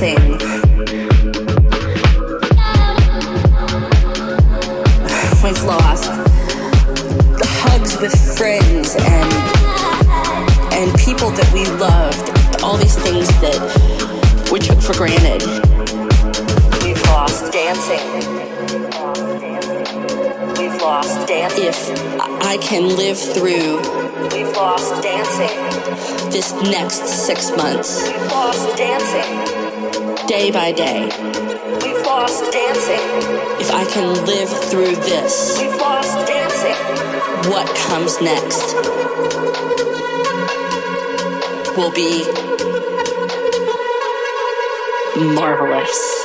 dancing. We've lost the hugs with friends and and people that we loved, all these things that we took for granted. We've lost dancing. We've lost dancing. If I can live through, we've lost dancing. This next six months, we've lost dancing. Day by day, we've lost dancing. If I can live through this, we've lost dancing. What comes next will be marvelous.